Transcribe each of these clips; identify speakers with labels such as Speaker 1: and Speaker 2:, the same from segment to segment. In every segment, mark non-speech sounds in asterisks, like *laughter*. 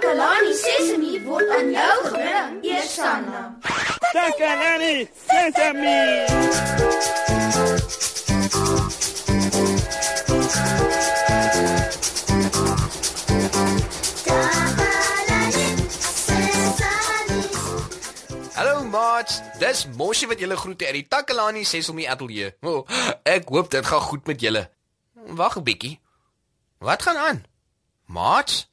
Speaker 1: Takalani Sesemi word aan jou gebring, Eersanna.
Speaker 2: Takalani Sesame.
Speaker 3: Hallo maats, dis Moshi wat julle groete uit die Takalani Sesemi Ateljee. Oh, ek hoop dit gaan goed met julle. Wag 'n bietjie. Wat gaan aan? Maats,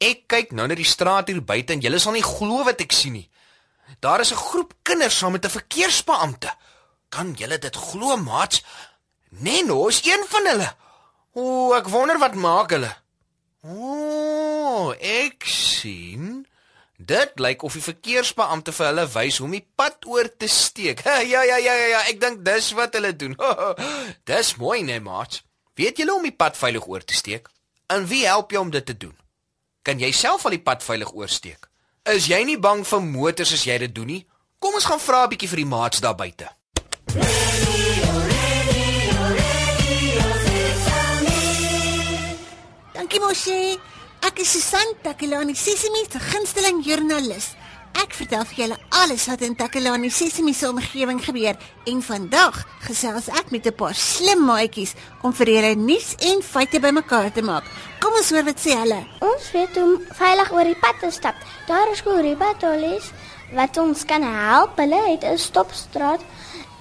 Speaker 3: ek kyk nou na die straat hier buite en julle sal nie glo wat ek sien nie. Daar is 'n groep kinders saam met 'n verkeersbeampte. Kan julle dit glo, maats? Neno is een van hulle. O, ek wonder wat maak hulle. O, ek sien. Dit lyk of die verkeersbeampte vir hulle wys hoe om die pad oor te steek. *laughs* Ja ja ja ja ja, ek dink dis wat hulle doen. *laughs* dis mooi, nee, maat. Weet julle om die pad veilig oor te steek? En wie help jou om dit te doen? Kan jy self al die pad veilig oorsteek? Is jy nie bang vir motors as jy dit doen nie? Kom ons gaan vra 'n bietjie vir die maats daar buite.
Speaker 4: Dankie Moshi. Ek is Susan Takelani Sesimi se gunsteling joernalis. Ek vertel vir julle alles wat in Takelani Sesimi se omgewing gebeur en vandag gesels ek met 'n paar slim maatjies om vir julle nuus en feite bymekaar te maak. Kom ons hoor wat sê hulle.
Speaker 5: Ons weet hoe veilig oor die pad te stap. Daar is Kuribatolies wat ons kan help. Hulle het 'n stopstraat,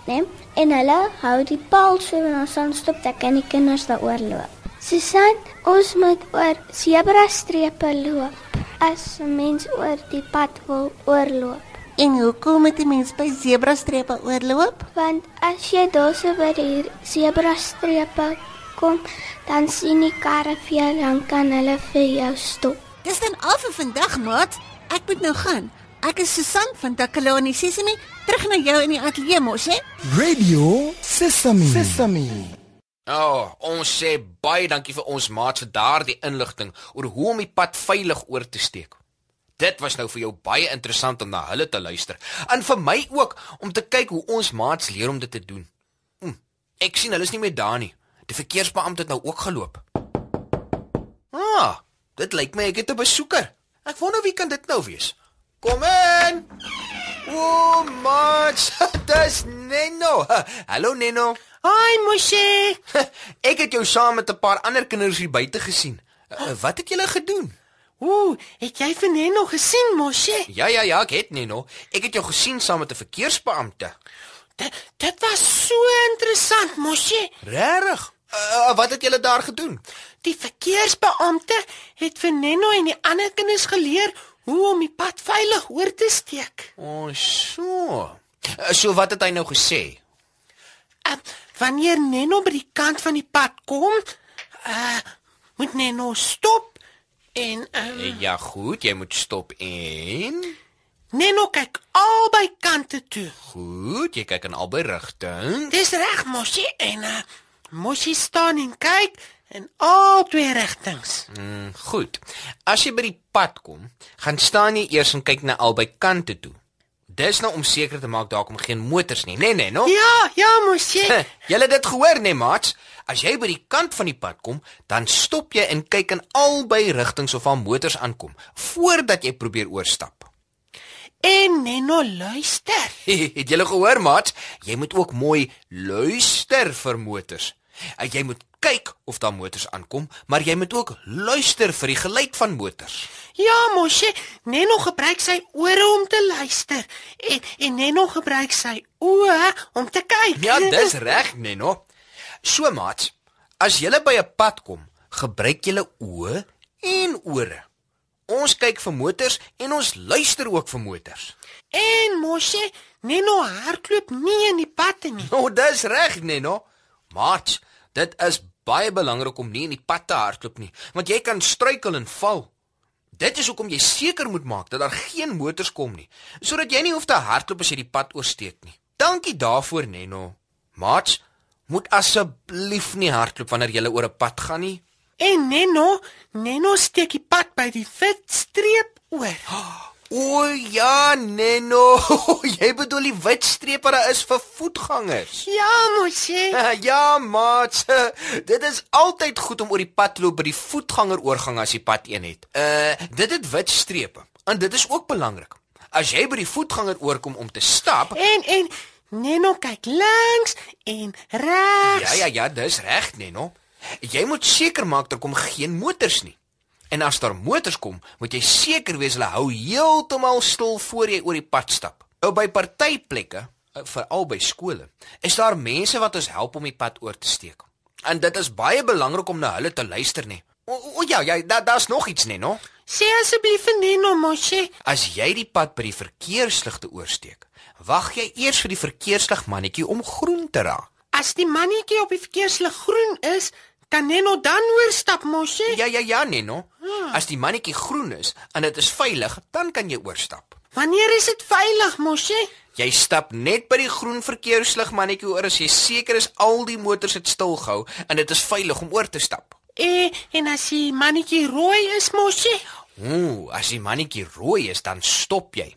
Speaker 5: né? En hulle hou die paal so en ons dan stop dat kan die kinders daaroor loop. Susan, ons moet oor sebra strepe loop as 'n mens oor die pad wil oorloop.
Speaker 4: En hoekom moet 'n mens by sebrastrepe oorloop?
Speaker 5: Want as jy daarso by die sebra strepe kom, dan sien die karre vir jou dan kan hulle vir jou stop.
Speaker 4: Dis dan al vir vandag, maat. Ek moet nou gaan. Ek is Susan van Takelani Sesimi, terug na jou in die ateljee mos, hè?
Speaker 6: Radio Sesame. Sesame.
Speaker 3: Oh, ons sê baie dankie vir ons maats vir daardie inligting oor hoe om die pad veilig oor te steek. Dit was nou vir jou baie interessant om na hulle te luister en vir my ook om te kyk hoe ons maats leer om dit te doen. Hm, ek sien hulle is nie meer daar nie. Die verkeersbeampte het nou ook geloop. Ah, dit lyk my ek het 'n besoeker. Ek wonder wie kan dit nou wees. Kom in. O, maats, *laughs* dis Neno. *laughs* Hallo Neno.
Speaker 7: Hi Moshe. *laughs*
Speaker 3: Ek het jou saam met 'n paar ander kinders hier buite gesien. Uh, wat het julle gedoen?
Speaker 7: Ooh, het jy vir Neno gesien, Moshe?
Speaker 3: Ja ja ja, ek het Neno. Ek het jou gesien saam met 'n verkeersbeampte.
Speaker 7: Dit dit was so interessant, Moshe.
Speaker 3: Regtig? Uh, wat het julle daar gedoen?
Speaker 7: Die verkeersbeampte het vir Neno en die ander kinders geleer hoe om die pad veilig oor te steek.
Speaker 3: O, oh, so. Uh, so wat het hy nou gesê?
Speaker 7: Uh, wanneer Neno by die kant van die pad kom, uh moet Neno stop en uh,
Speaker 3: Ja, goed, jy moet stop en
Speaker 7: Neno kyk albei kante toe.
Speaker 3: goed, jy kyk in albei rigtings.
Speaker 7: Dis reg, Moshe en uh, Moshe staan en kyk in albei rigtings.
Speaker 3: Mm, goed. As jy by die pad kom, gaan staan jy eers en kyk na albei kante toe. Dis nou om seker te maak daar kom geen motors nie. Nee, nee, no.
Speaker 7: Ja, ja, Moshe.
Speaker 3: Julle het dit gehoor, nee, maats? As jy by die kant van die pad kom, dan stop jy en kyk in albei rigtings of al motors aankom voordat jy probeer oorstap.
Speaker 7: En Neno luister. *laughs*
Speaker 3: het julle gehoor, maats? Jy moet ook mooi luister vir motors. En Jy moet kyk of daar motors aankom, maar jy moet ook luister vir die geluid van motors.
Speaker 7: Ja, Moshe, Neno gebruik sy ore om te luister en en Neno gebruik sy oë om te kyk.
Speaker 3: Ja, dis reg, Neno. So, maats, as jy by 'n pad kom, gebruik jy oë en ore. Ons kyk vir motors en ons luister ook vir motors.
Speaker 7: En Moshe, Neno hardloop nie in die pad nie.
Speaker 3: Nou, dis reg, Neno. Maats, dit is baie belangrik om nie in die pad te hardloop nie, want jy kan struikel en val. Dit is hoekom jy seker moet maak dat daar geen motors kom nie, sodat jy nie hoef te hardloop as jy die pad oorsteek nie. Dankie daarvoor, Neno. Maats, moet asseblief nie hardloop wanneer jy oor 'n pad gaan nie.
Speaker 7: En Neno, Neno steek die pad by die wit streep oor. *gasps*
Speaker 3: O ja, Neno. *laughs* Jy bedoel die wit streep wat daar is vir voetgangers.
Speaker 7: Ja, mosie. *laughs*
Speaker 3: Ja, maat. *laughs* Dit is altyd goed om oor die pad loop by die voetgangeroorgang as jy pad 1 het. Uh, dit het wit strepe. En dit is ook belangrik. As jy by die voetganger oorkom om te stap,
Speaker 7: En en Neno kyk links en regs.
Speaker 3: ja ja ja, dis reg, Neno. Jy moet seker maak daar kom geen motors nie. En as daar motors kom, moet jy seker wees hulle hou heeltemal stil voor jy oor die pad stap. Nou by partyplekke, eh, veral by skole, is daar mense wat ons help om die pad oor te steek. En dit is baie belangrik om na hulle te luister, nee. O, o ja, ja, da, daar's nog iets, Neno.
Speaker 7: Sê asseblief vir Neno, mosie.
Speaker 3: As jy die pad by die verkeersligte oorsteek, wag jy eers vir die verkeerslig mannetjie om groen te raak.
Speaker 7: As die mannetjie op die verkeerslig groen is, kan Neno dan oorstap, mosie.
Speaker 3: Ja ja ja, Neno. As die mannetjie groen is en dit is veilig, dan kan jy oorstap.
Speaker 7: Wanneer is dit veilig, mosie?
Speaker 3: Jy stap net by die groen verkeerslig mannetjie oor as jy seker is al die motors het stilgehou en dit is veilig om oor te stap.
Speaker 7: Eh, en as die mannetjie rooi is, mosie?
Speaker 3: Ooh, as die mannetjie rooi is, dan stop jy.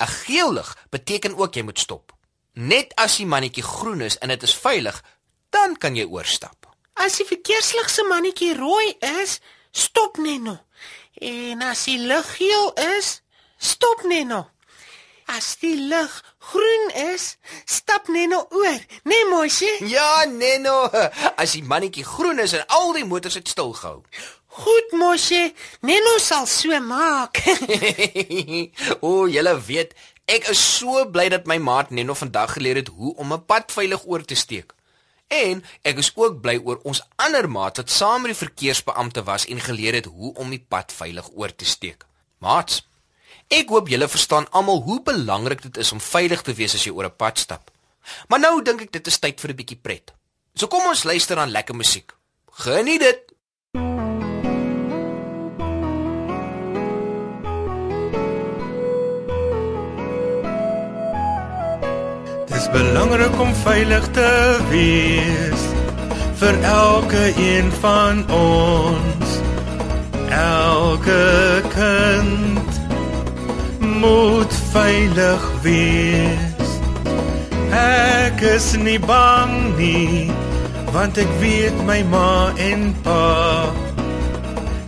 Speaker 3: 'n Geel lig beteken ook jy moet stop. Net as die mannetjie groen is en dit is veilig, dan kan jy oorstap.
Speaker 7: As die verkeerslig se mannetjie rooi is, stop Neno. En as die lig geel is, stop Neno. As die lig groen is, stap Neno oor. Nee, mosie?
Speaker 3: Ja, Neno, as die mannetjie groen is en al die motors het stilgehou.
Speaker 7: Goed, mosie. Neno sal so maak. *laughs*
Speaker 3: o, julle weet, ek is so bly dat my maat Neno vandag geleer het hoe om 'n pad veilig oor te steek. En ek is ook bly oor ons ander maat wat saam met die verkeersbeampte was en geleer het hoe om die pad veilig oor te steek. Maats, ek hoop julle verstaan almal hoe belangrik dit is om veilig te wees as jy oor 'n pad stap. Maar nou dink ek dit is tyd vir 'n bietjie pret. So kom ons luister aan lekker musiek. Geniet dit.
Speaker 8: Belangrik om veilig te wees vir elke een van ons. Elke kind moet veilig wees. Ek is nie bang nie, want ek weet my ma en pa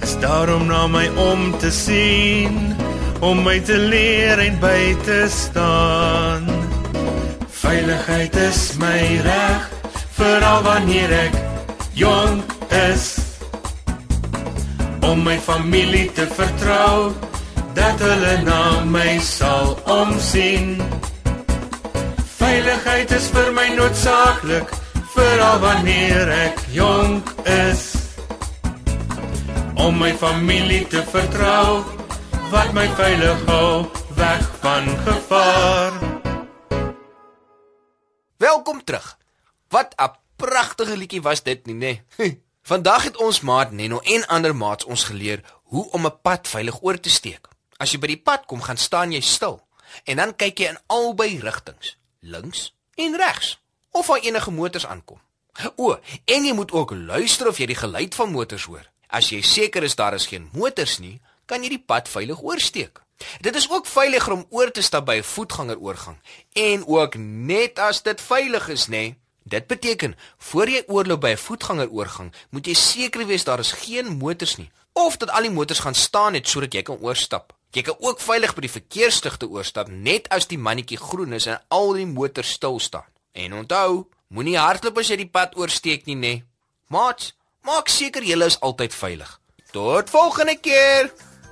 Speaker 8: is daarom na my om te sien, om my te leer en by te staan. Veiligheid is my reg, veral wanneer ek jonk is. Om my familie te vertrou, dat hulle na my sal omsien. Veiligheid is vir my noodsaaklik, veral wanneer ek jonk is. Om my familie te vertrou, wat my veilig hou weg van gevaar.
Speaker 3: Welkom terug. Wat 'n pragtige liedjie was dit nie, nê? Nee? Vandag het ons maat Neno en ander maats ons geleer hoe om 'n pad veilig oor te steek. As jy by die pad kom, gaan staan jy stil en dan kyk jy in albei rigtings, links en regs, of daar enige motors aankom. O, en jy moet ook luister of jy die geluid van motors hoor. As jy seker is daar is geen motors nie, kan jy die pad veilig oorsteek. Dit is ook veiliger om oor te stap by 'n voetgangeroorgang en ook net as dit veilig is, nê? Nee. Dit beteken voor jy oorloop by 'n voetgangeroorgang, moet jy seker wees daar is geen motors nie of dat al die motors gaan staan net sodat jy kan oorstap. Jy kan ook veilig by die verkeersligte oorstap net as die mannetjie groen is en al die motors stil staan. En onthou, moenie hardloop as jy die pad oorsteek nie, nê? Nee. Maat, maak seker jy is altyd veilig. Tot volgende keer.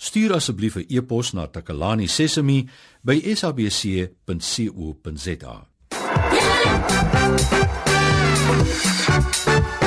Speaker 9: stuur asseblief 'n e-pos na takalani.sesemi@sabc.co.za.
Speaker 1: Ja.